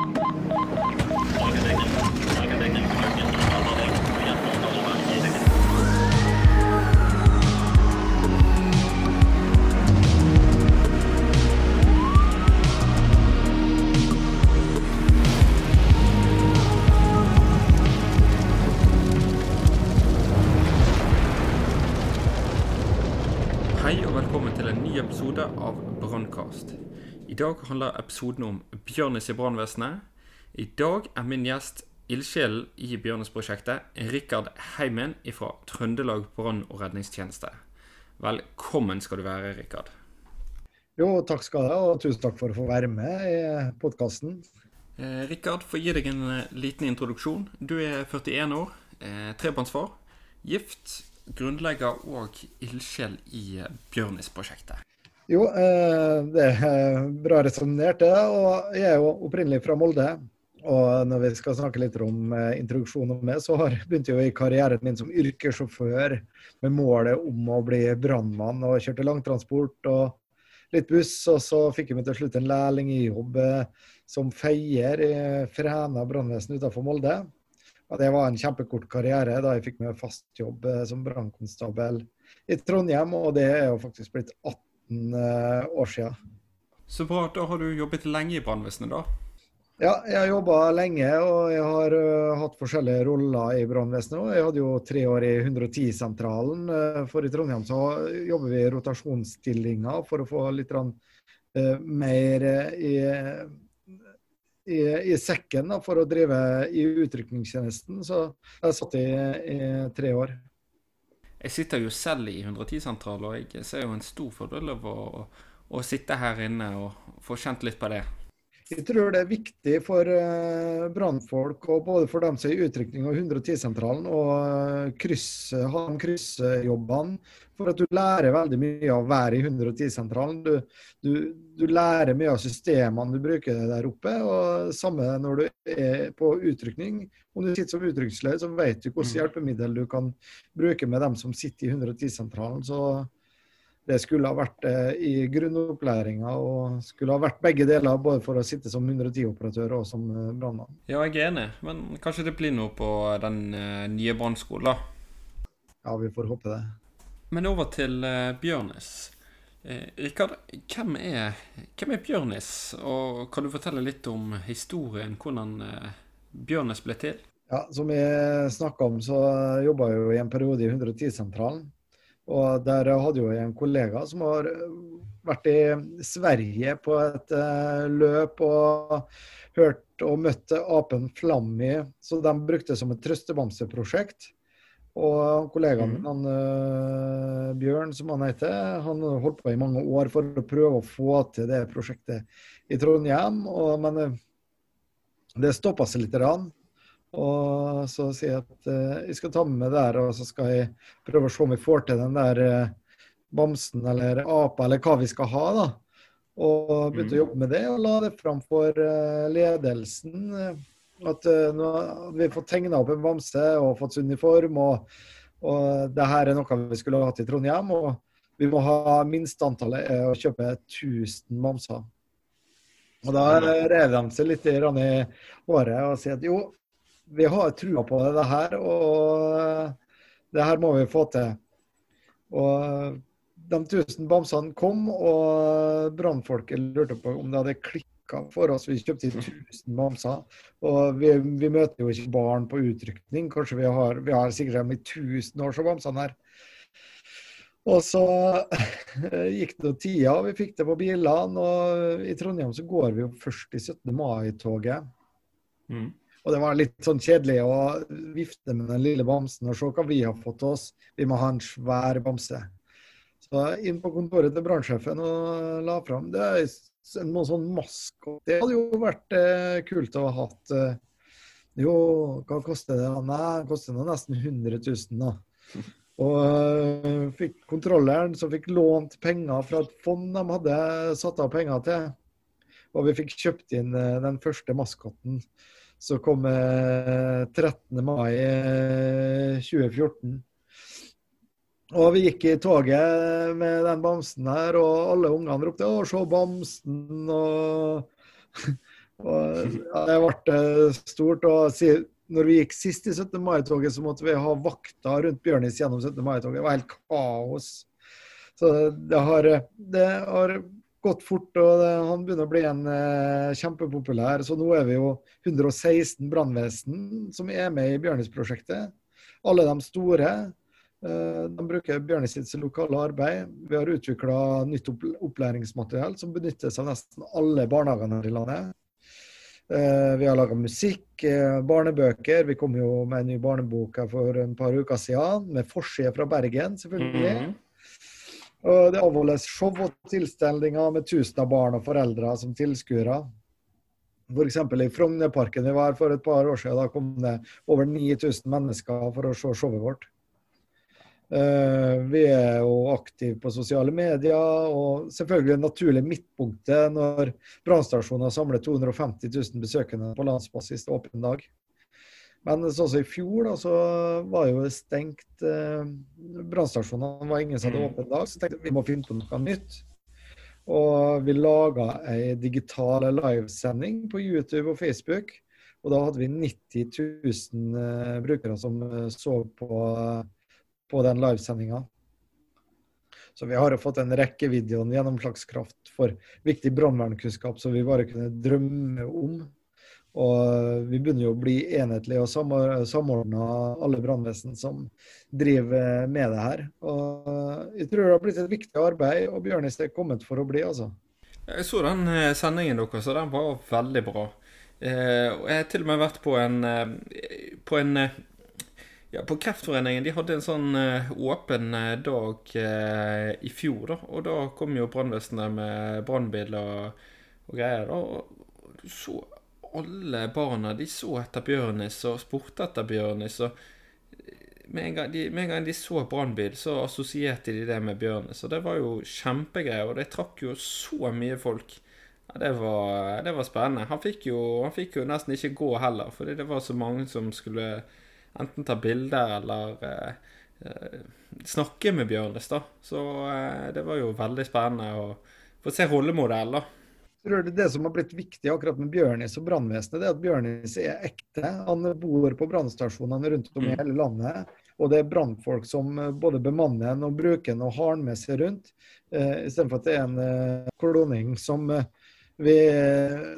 Ha ha ha! Dag handler episoden om Bjørnis i brannvesenet. I dag er min gjest ildsjelen i Bjørnis-prosjektet, Rikard Heimen fra Trøndelag brann- og redningstjeneste. Velkommen skal du være, Rikard. Jo, takk skal du ha, og tusen takk for å få være med i podkasten. Eh, Rikard, få gi deg en eh, liten introduksjon. Du er 41 år, eh, trebarnsfar, gift, grunnlegger og ildsjel i eh, Bjørnis-prosjektet. Jo, eh, det er bra resonnert, det. Og jeg er jo opprinnelig fra Molde. Og når vi skal snakke litt om introduksjonen introduksjon om så begynte jeg jo i karrieren min som yrkessjåfør med målet om å bli brannmann, og kjørte langtransport og litt buss. Og så fikk jeg meg til slutt en lærlingjobb jobb som feier i Fræna brannvesen utenfor Molde. Og det var en kjempekort karriere da jeg fikk meg fast jobb eh, som brannkonstabel i Trondheim, og det er jo faktisk blitt 18 eh, år siden. Så bra. Da har du jobbet lenge i brannvesenet, da. Ja, jeg har jobba lenge, og jeg har uh, hatt forskjellige roller i brannvesenet. Jeg hadde jo tre år i 110-sentralen, uh, for i Trondheim så jobber vi i rotasjonsstillinger for å få litt rann, uh, mer i, i, i sekken da, for å drive i utrykningstjenesten. Så jeg satt i, i tre år. Jeg sitter jo selv i 110-sentral, og jeg ser jo en stor fordel av å, å sitte her inne og få kjent litt på det. Jeg tror det er viktig for uh, brannfolk, og både for dem som er i utrykning og 110-sentralen, å uh, krysse, ha kryssjobbene. For at du lærer veldig mye av å være i 110-sentralen. Du, du, du, lærer mye av systemene du bruker der oppe. og Samme når du er på utrykning. Om du sitter som utrykningsleder, så vet du hvilke hjelpemidler du kan bruke med dem som sitter i 110-sentralen. så det skulle ha vært eh, i grunnopplæringa og skulle ha vært begge deler, både for å sitte som 110-operatør og som eh, brannmann. Ja, jeg er enig, men kanskje det blir noe på den eh, nye brannskolen, da? Ja, vi får håpe det. Men over til Bjørnis. Eh, Rikard, hvem er, hvem er Bjørnis, og kan du fortelle litt om historien, hvordan Bjørnis ble til? Ja, Som vi snakka om, så jobba jeg jo i en periode i 110-sentralen. Og der hadde jo jeg en kollega som har vært i Sverige på et uh, løp og hørt og møtte apen Flammy, så de brukte det som et trøstebamseprosjekt. Og kollegaen min, han, uh, Bjørn, som han heter, han holdt på i mange år for å prøve å få til det prosjektet i Trondheim. Og, men uh, det stoppa seg litt. Rann. Og så jeg at uh, jeg skal ta med meg der, og så skal jeg prøve å se om vi får til den der uh, bamsen eller apa eller hva vi skal ha. da. Og begynte mm. å jobbe med det og la det fram for uh, ledelsen. At nå hadde vi fått tegna opp en bamse og fått uniform, og, og det her er noe vi skulle hatt i Trondheim. Og vi må ha minsteantallet å kjøpe 1000 bamser. Og da rev de seg litt i håret og sier at jo, vi har trua på det her, og det her må vi få til. Og de tusen bamsene kom, og brannfolket lurte på om det hadde klikka for oss. Vi kjøpte 1000 bamser. Og vi, vi, møter jo ikke barn på utrykning. Kanskje vi har, vi har sikkert 1000 år så bamsene her. Og så gikk det tida, og vi fikk det på bilene. Og i Trondheim så går vi jo først i 17. mai-toget. Mm. Og det var litt sånn kjedelig å vifte med den lille bamsen og se hva vi har fått oss. Vi må ha en svær bamse. Så inn på kontoret til brannsjefen og la fram. Det er noe sånn maskot. Det hadde jo vært eh, kult å ha hatt. Eh, jo, hva koster det? Nei, det koster nå nesten 100 000, da. Og uh, fikk kontrolleren som fikk lånt penger fra et fond de hadde satt av penger til. Og vi fikk kjøpt inn uh, den første maskoten så kom 13. mai 2014. Og vi gikk i toget med den bamsen her, og alle ungene ropte 'Å, se bamsen'. Og, Og ja, det ble stort. og når vi gikk sist i 17. mai-toget, så måtte vi ha vakter rundt Bjørnis gjennom 17. mai-toget. Det var helt kaos. Så det har, det har gått fort, og han begynner å bli en eh, kjempepopulær. Så nå er vi jo 116 brannvesen som er med i Bjørnis-prosjektet. Alle de store. Eh, de bruker Bjørnis sitt lokale arbeid. Vi har utvikla nytt opplæringsmateriell som benyttes av nesten alle barnehagene i landet. Eh, vi har laga musikk, eh, barnebøker. Vi kom jo med en ny barnebok her for en par uker siden, med forside fra Bergen, selvfølgelig. Mm -hmm. Og det avholdes show og tilstelninger med tusen av barn og foreldre som tilskuere. F.eks. i Frognerparken vi var for et par år siden. Da kom det over 9000 mennesker for å se showet vårt. Uh, vi er jo aktive på sosiale medier, og selvfølgelig det naturlige midtpunktet når brannstasjoner samler 250 000 besøkende på landsbasis til åpen dag. Men sånn som i fjor, da, så var jo det stengt. Eh, Brannstasjonene var ingen som hadde mm. åpen dag, så tenkte vi må finne på noe nytt. Og vi laga ei digital livesending på YouTube og Facebook. Og da hadde vi 90 000 eh, brukere som eh, så på, på den livesendinga. Så vi har jo fått en rekke videoer gjennomslagskraft for viktig brannvernkunnskap som vi bare kunne drømme om. Og vi begynner jo å bli enhetlige og samordna alle brannvesen som driver med det her. Og jeg tror det har blitt et viktig arbeid, og Bjørnis er kommet for å bli, altså. Jeg så den eh, sendingen deres, og den var veldig bra. Eh, jeg har til og med vært på en, eh, på en ja, på Kreftforeningen de hadde en sånn åpen dag i fjor. da, Og da kom jo brannvesenet med brannbiler og, og, greier. da, og så alle barna de så etter Bjørnis og spurte etter Bjørnis. og med en, gang de, med en gang de så brannbil, så assosierte de det med Bjørnis. Og det var jo kjempegreier, og det trakk jo så mye folk. Ja, det, var, det var spennende. Han fikk, jo, han fikk, jo, nesten ikke gå heller, fordi det var så mange som skulle enten ta bilder eller eh, eh, snakke med Bjørnis, da. Så eh, det var jo veldig spennende å få se rollemodell, da tror det, det som har blitt viktig akkurat med Bjørnis og brannvesenet, det er at Bjørnis er ekte. Han bor på brannstasjonene rundt om i mm. hele landet. Og det er brannfolk som eh, både bemanner den og bruker den og har den med seg rundt. Eh, Istedenfor at det er en eh, kloning som, eh, vi,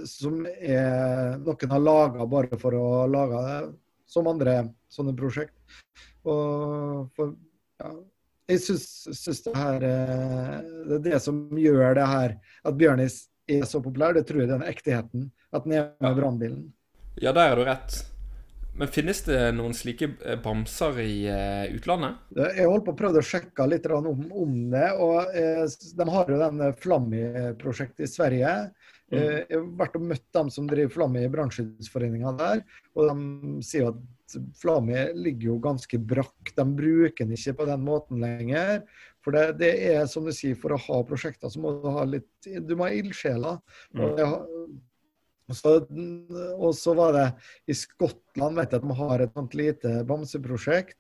som er, noen har laga bare for å lage det, som andre sånne prosjekt. Og for, ja, jeg syns det her eh, det er det som gjør det her, at Bjørnis er så populær, det tror jeg den ektigheten. At den er med brannbilen. Ja, der er du rett. Men finnes det noen slike eh, bamser i uh, utlandet? Jeg holdt på å prøve å sjekke litt om, om det. og eh, De har jo den Flammi-prosjektet i Sverige. Mm. Eh, jeg har vært og møtt dem som driver Flammi i brannskyddsforeninga der. Og de sier at Flammi ligger jo ganske brakk. De bruker den ikke på den måten lenger. For det, det, er som du sier, for å ha prosjekter så må du ha litt Du må ha ildsjeler. Mm. Og, så, var det i Skottland, vet jeg at de har et sånt lite bamseprosjekt.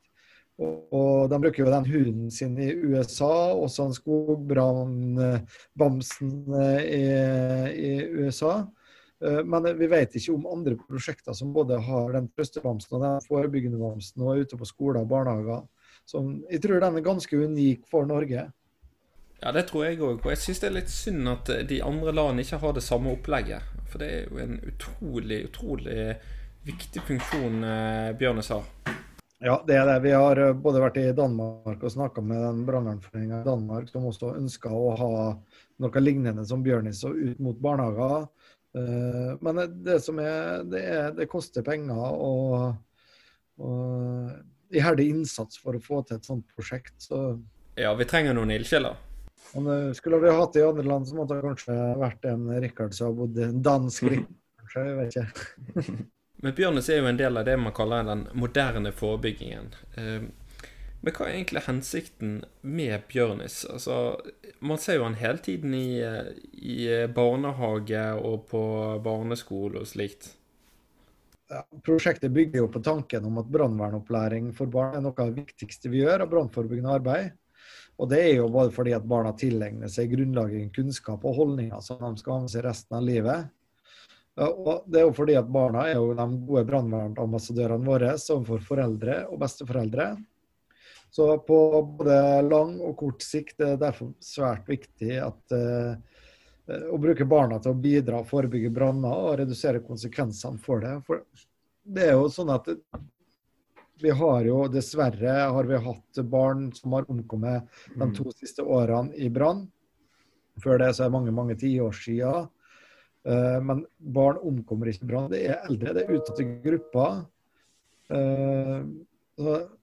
Og, og de bruker jo den hunden sin i USA, også en skogbrannbamsen eh, i, i USA. Eh, men vi vet ikke om andre prosjekter som både har den trøstebamsen og den forebyggende bamsen og er ute på skoler og barnehager som jeg tror den er ganske unik for Norge. Ja, det tror jeg òg. Og jeg syns det er litt synd at de andre landene ikke har det samme opplegget. For det er jo en utrolig, utrolig viktig funksjon eh, Bjørnes har. Ja, det er det. Vi har eh, både vært i Danmark og snakka med den brannvernforeninga i Danmark som også ønska å ha noe lignende som Bjørnis og ut mot barnehager. Eh, men det som er, det, er, det koster penger. og, og iherdig innsats for å få til et sånt prosjekt. Så. Ja, vi trenger noen ildsjeler. Skulle vi hatt det i andre land, så måtte det kanskje vært en Rikard som har bodd en dansk Rikard, kanskje. Jeg vet ikke. Men Bjørnes er jo en del av det man kaller den moderne forebyggingen. Ehm, men hva er egentlig hensikten med Bjørnis? Altså, man ser jo han hele tiden i, i barnehage og på barneskole og slikt prosjektet bygger jo på tanken om at brannvernopplæring for barn er noe av det viktigste vi gjør av brannforebyggende arbeid. Og det er jo både fordi at barna tilegner seg grunnlaget i kunnskap og holdninger som de skal ha med seg resten av livet. Og det er jo fordi at barna er jo de gode brannvernambassadørene våre overfor foreldre og besteforeldre. Så på både lang og kort sikt er det derfor svært viktig at, uh, å bruke barna til å bidra, forebygge branner og redusere konsekvensene for det. For det er jo sånn at vi har jo dessverre har vi hatt barn som har omkommet de to mm. siste årene i brann. Før det så er det mange, mange tiår siden. Uh, men barn omkommer ikke i brann. Det er eldre, det er utsatte grupper.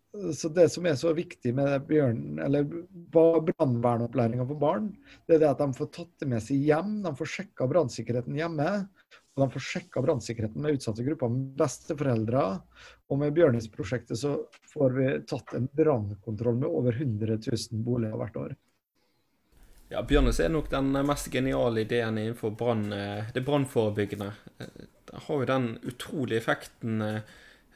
Så, det som er så viktig med bjørn, eller brannvernopplæringa for barn, det er det at de får tatt det med seg hjem. De får sjekka brannsikkerheten hjemme. Og de får sjekka brannsikkerheten med utsatte grupper med besteforeldre. Og med Bjørnis-prosjektet så får vi tatt en brannkontroll med over 100 000 boliger hvert år. Ja, Bjørnes er nok den mest geniale ideen innenfor brand, eh, det brannforebyggende. Eh, det har jo den utrolige effekten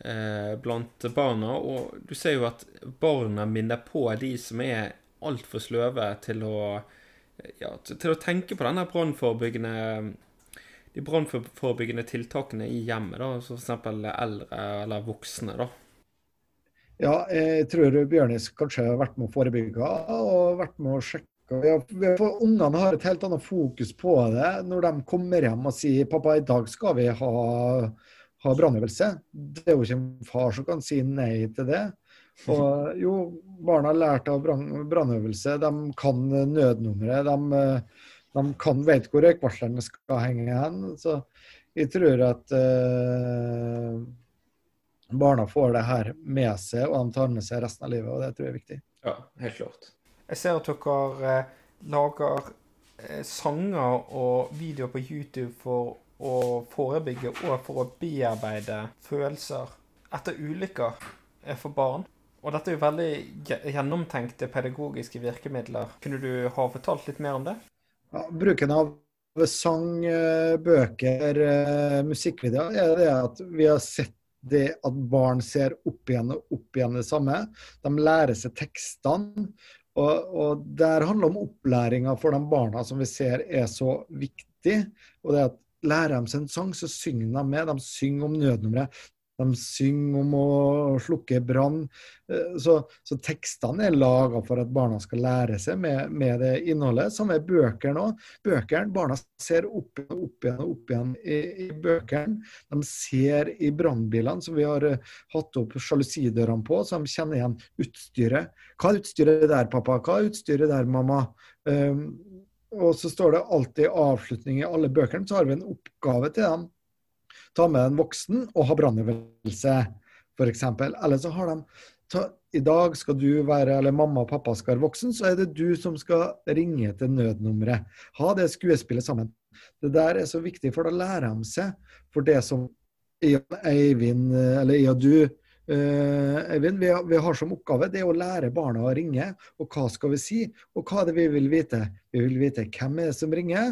eh, blant barna. Og du ser jo at barna minner på de som er altfor sløve til å, ja, til å tenke på denne brannforebyggende de brannforebyggende tiltakene i hjemmet, da, som f.eks. eldre eller voksne. da. Ja, jeg tror Bjørnis kanskje har vært med å forebygge og vært med å sjekke for Ungene har et helt annet fokus på det når de kommer hjem og sier pappa, i dag skal vi ha, ha brannøvelse. Det er jo ikke en far som kan si nei til det. Og jo, barna har lært av brannøvelse. De kan nødnummeret. De, de kan, vet hvor røykvarslerne skal henge hen. Så jeg tror at eh, barna får det her med seg, og de tar med seg resten av livet. Og det tror jeg er viktig. Ja, helt klart. Jeg ser at dere eh, lager eh, sanger og videoer på YouTube for å forebygge og for å bearbeide følelser etter ulykker eh, for barn. Og dette er jo veldig gjennomtenkte pedagogiske virkemidler. Kunne du ha fortalt litt mer om det? Ja, bruken av sang, bøker, musikkvideoer er det at vi har sett det at barn ser opp igjen og opp igjen det samme. De lærer seg tekstene. Og, og Der handler om opplæringa for de barna som vi ser er så viktig. og det at Lærer de seg en sang, så synger de med. De synger om nødnummeret. De synger om å slukke brann. Eh, så, så, tekstene er laga for at barna skal lære seg med, med det innholdet. Samme er bøkene òg. Bøkene, barna ser opp igjen og opp igjen i, i bøkene. De ser i brannbilene som vi har uh, hatt opp sjalusidørene på, så de kjenner igjen utstyret. Hva er utstyret der, pappa? Hva er utstyret der, mamma? Um, og så står det alltid avslutning i alle bøkene, så har vi en oppgave til dem ta med en voksen og ha brannøvelse, f.eks. Eller så har de ta, I dag skal du være, eller mamma og pappa skal være voksen, så er det du som skal ringe til nødnummeret. Ha det skuespillet sammen. Det der er så viktig, for da lærer de seg. For det som Eivind, eller jeg og du, Eivind, vi, vi, har som oppgave det å lære barna å ringe. Og hva skal vi si? Og hva er det vi vil vite? Vi vil vite hvem er det som ringer,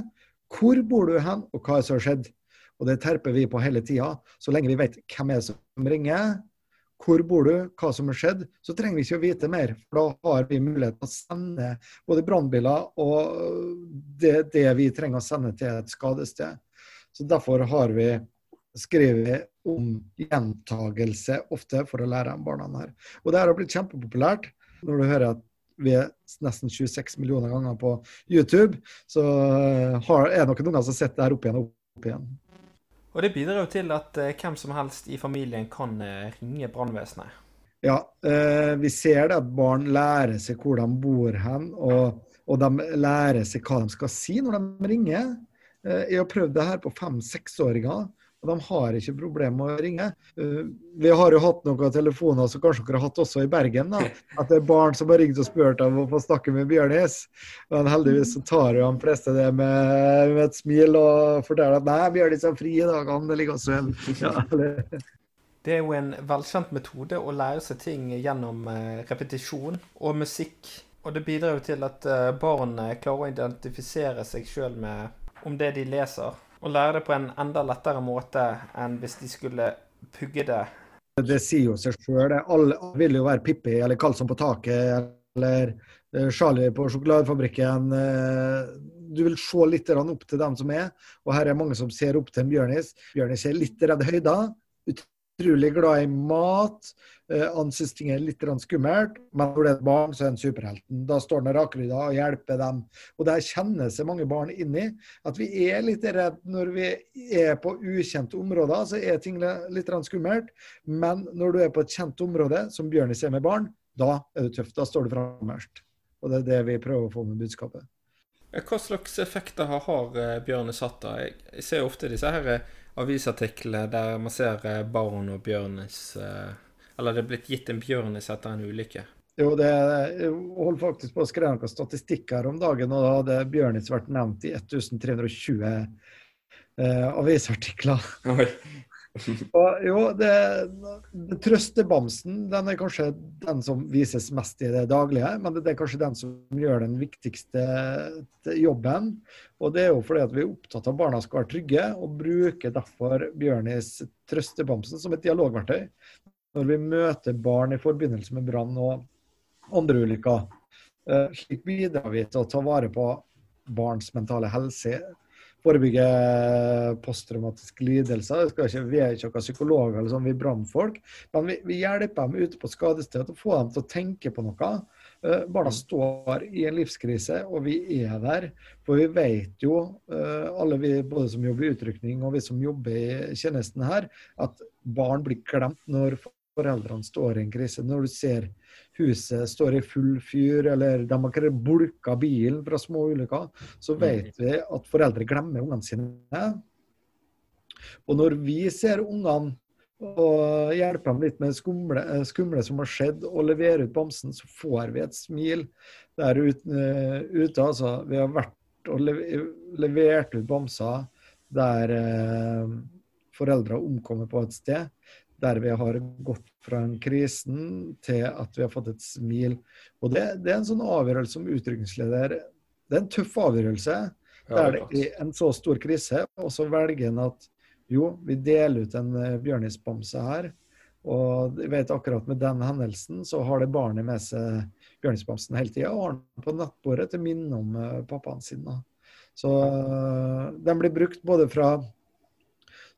hvor bor du hen, og hva er det som har skjedd. Og det terper vi på hele tida. Så lenge vi vet hvem er det som ringer, hvor bor du, hva som har skjedd, så trenger vi ikke å vite mer. For da har vi mulighet til å sende både brannbiler og det, det, vi trenger å sende til et skadested. Så derfor har vi skrevet om gjentagelse ofte for å lære om barna her. Og det har blitt kjempepopulært når du hører at vi er nesten 26 millioner ganger på YouTube, så er det noen unger som sitter her opp igjen og opp igjen. Og det bidrar jo til at eh, hvem som helst i familien kan eh, ringe brannvesenet. Ja, eh, vi ser det at barn lærer seg hvor de bor hen, og, og, de lærer seg hva de skal si når de ringer. Eh, jeg har prøvd det her på fem-seksåringer. Og de har ikke problemer med å ringe. Eh, vi har jo hatt noen telefoner som kanskje dere har hatt også i Bergen. da, At det er barn som har ringt og spurt om å få snakke med Bjørnis. Men heldigvis så tar jo de fleste det med, med, et smil og forteller at nei, Bjørnis er fri i dag, han ligger og sover. Ja, det er jo en velkjent metode å lære seg ting gjennom eh, repetisjon og musikk. Og det bidrar jo til at eh, barn klarer å identifisere seg sjøl med om det de leser og lære det på en enda lettere måte enn hvis de skulle pugge det. Det sier jo seg sjøl. Alle vil jo være Pippi eller Karlsson på taket eller eh, Charlie på sjokoladefabrikken. Eh, du vil se litt opp til dem som er. Og her er mange som ser opp til en Bjørnis. Bjørnis er litt redd høyder utrolig glad i mat. Uh, han ting er litt skummelt, men når det er et barn, så er han superhelten. Da står han rakrydda og hjelper dem. Og der kjenner seg mange barn inn i at vi er litt redd når vi er på ukjente områder, så er ting litt skummelt. Men når du er på et kjent område, som Bjørnis ser med barn, da er du tøff. Da står du framerst. Og det er det vi prøver å få med budskapet. Hva slags effekter har eh, Bjørnis hatt? da? Jeg ser ofte disse her eh, avisartikler der man ser Baron og bjørnis eh, Eller det er blitt gitt en bjørnis etter en ulykke. Jo, det holder faktisk på å skrive noen statistikker om dagen, og da hadde bjørnis vært nevnt i 1320 eh, avisartikler. Oi. Og, jo, det, det Trøstebamsen den er kanskje den som vises mest i det daglige, men det, det er kanskje den som gjør den viktigste jobben. Og det er jo fordi at vi er opptatt av at barna skal være trygge, og bruker derfor Bjørnis Trøstebamsen som et dialogverktøy når vi møter barn i forbindelse med brann og andre ulykker. Eh, slik bidrar vi til å ta vare på barns mentale helse forebygge posttraumatiske lidelser. Ikke, vi er ikke noen psykologer eller sånn, vi er brannfolk, men vi, vi, hjelper dem ute på skadestedet og får dem til å tenke på noe. Uh, barna mm. står i en livskrise, og vi er der. For vi vet jo, uh, alle vi både som jobber i utrykning og vi som jobber i tjenesten her, at barn blir glemt når foreldrene står i en krise. Når du ser huset står i full fyr, eller de har bulka bilen fra små ulykker, så mm. vet vi at foreldre glemmer ungene sine. Og når vi ser ungene og hjelper dem litt med skumle, skumle som har skjedd, og leverer ut bamsen, så får vi et smil der ute. ute altså. Vi har vært og levert ut bamser der eh, foreldre omkommer på et sted der vi har gått fra en krisen til at vi har fått et smil. Og det, det er en sånn avgjørelse som utrykningsleder Det er en tøff avgjørelse. Der det er en så stor krise, og så velger en at jo, vi deler ut en uh, bjørnisbamse her. Og jeg vet akkurat med den hendelsen så har det barnet med seg bjørnisbamsen hele tida og har den på nattbordet til minne om uh, pappaen sin. Så uh, den blir brukt både fra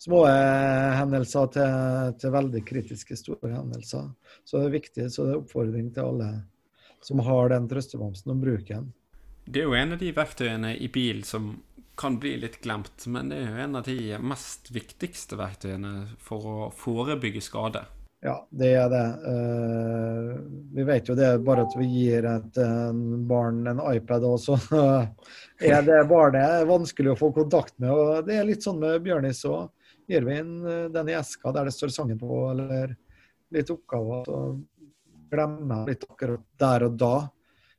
små hendelser til, til, veldig kritiske store hendelser. Så det er viktig, så det er oppfordring til alle som har den trøstebamsen, om bruken. Det er jo en av de verktøyene i bil som kan bli litt glemt, men det er jo en av de mest viktigste verktøyene for å forebygge skade. Ja, det er det. Uh, vi vet jo det bare at vi gir et barn en iPad, også, er det barnet vanskelig å få kontakt med. og Det er litt sånn med Bjørnis òg gir vi inn denne den i eska der det står sangen på, eller litt oppgaver. Så glemmer jeg litt akkurat der og da.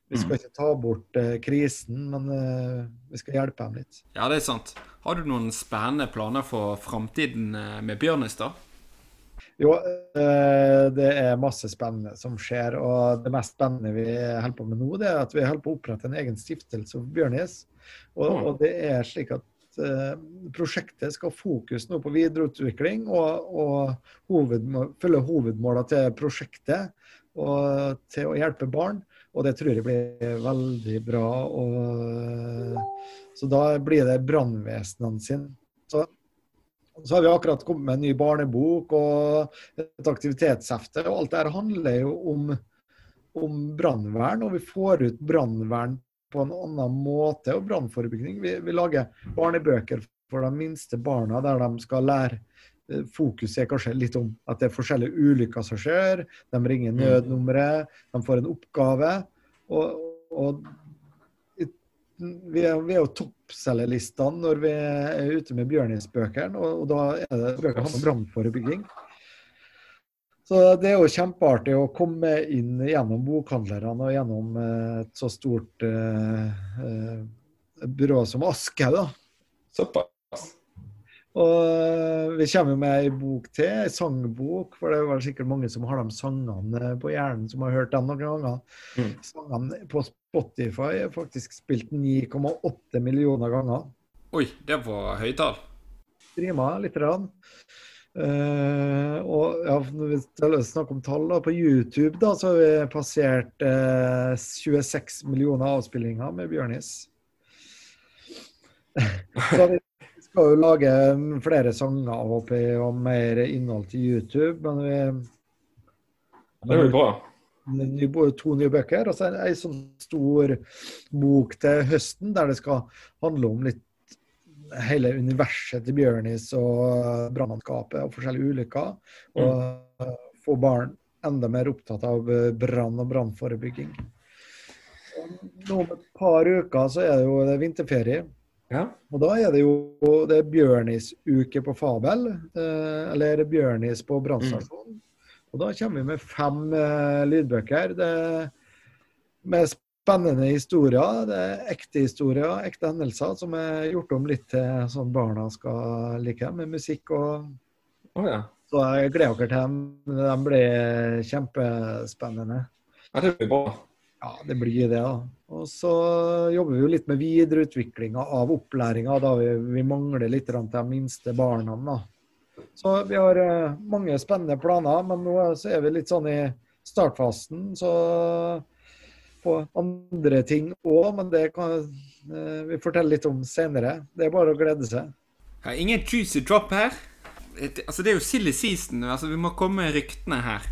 Vi skal mm. ikke ta bort eh, krisen, men eh, vi skal hjelpe dem litt. Ja, det er sant. Har du noen spennende planer for framtiden med Bjørnestad? Jo, uh, det er masse spennende som skjer. Og det mest spennende vi holder på med nå, det er at vi holder på å opprette en egen stiftelse for Bjørnis. Og, mm. og det er slik at Eh, prosjektet skal ha fokus nå på videreutvikling og, og hovedmål, følge hovedmålene til prosjektet og til å hjelpe barn. Og det tror jeg blir veldig bra. Og, så da blir det brannvesenene sine. Så, så, har vi akkurat kommet med en ny barnebok og et aktivitetshefte. Og alt det her handler jo om, om brannvern, og vi får ut brannvern på en annen måte. Og brannforebygging vi, vi, lager barnebøker for de minste barna der de skal lære. Eh, fokuset er kanskje litt om at det er forskjellige ulykker som skjer. De ringer mm. nødnummeret, de får en oppgave. Og, og vi er, vi er jo toppselgerlistene når vi er ute med Bjørnisbøkene, og, og da er det bøker om brannforebygging. Så det er jo kjempeartig å komme inn gjennom bokhandlerne og gjennom eh, et så stort uh, uh, byrå som Aske. da. Såpass. Og vi kommer med ei bok til, ei sangbok, for det er vel sikkert mange som har de sangene på hjernen, som har hørt dem noen ganger. Mm. Sangene på Spotify er faktisk spilt 9,8 millioner ganger. Oi, det var høytall. Streama litt. Rann. Uh, og ja, når vi snakker om tall, da, på YouTube da, så har vi passert uh, eh, 26 millioner avspillinger med Bjørnis. Så vi skal jo lage flere sanger håper jeg, og mer innhold til YouTube. Men vi Det blir bra. ny, to nye bøker, og så en, en sånn stor bok til høsten der det skal handle om litt hele universet til Bjørnis og brannmannskapet og forskjellige ulykker. Og få barn enda mer opptatt av brann og brannforebygging. Nå om et par uker så er det jo det vinterferie. Ja. Og da er det jo det er Bjørnis-uke på Fabel, eh, eller Bjørnis på brannstasjonen. Og da kommer vi med fem eh, lydbøker. Det, med spennende historier. Det er ekte historier, ekte hendelser, som er gjort om litt til sånn barna skal like, med musikk og oh, ja. Så jeg gleder dere til dem. De blir kjempespennende. ja. Det blir bra. Ja, det blir det, da. Og så jobber vi jo litt med videreutviklinga av opplæringa, da vi, vi mangler litt til de minste barna. da. Så vi har eh, mange spennende planer, men nå så er vi litt sånn i startfasen. Så på andre ting òg, men det kan eh, vi fortelle litt om senere. Det er bare å glede seg. Ja, ingen juicy drop her. Altså, det er jo silly season. Altså, vi må komme med ryktene her.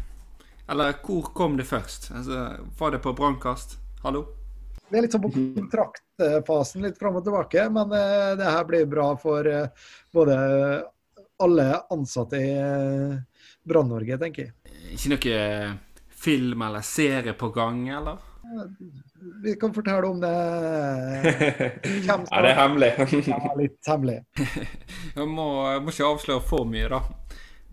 Eller hvor kom det først? Altså, Var det på brannkast? Hallo? Vi er litt sånn på kontraktfasen, litt fram og tilbake, men uh, det her blir bra for uh, både alle ansatte i uh, Brann-Norge, tenker jeg. Ikke noe film eller serie på gang, eller? Vi kan fortelle om det. Hvem Ja, det er hemmelig. Ja, litt hemmelig. Jeg må, jeg må ikke avsløre for mye, da.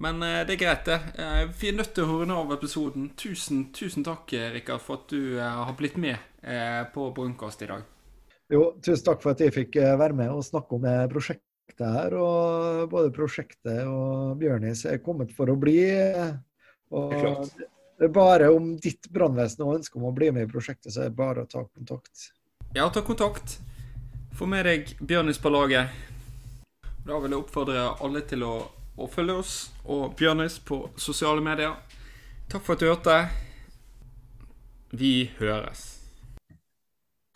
Men eh, det er greit, det. Eh, vi er nødt til å runde av episoden. Tusen, tusen takk, Rikard, for at du eh, har blitt med på Brunkast i dag. Jo, tusen takk for at jeg fikk være med og snakke om det prosjektet her. Og både prosjektet og Bjørnis er kommet for å bli. Og Det er klart. Det er bare om ditt brannvesen og ønsker om å bli med i prosjektet, så er det bare å ta kontakt. Ja, ta kontakt. Få med deg Bjørnis på laget. Da vil jeg oppfordre alle til å, å følge oss og Bjørnis på sosiale medier. Takk for at du hørte. Vi høres.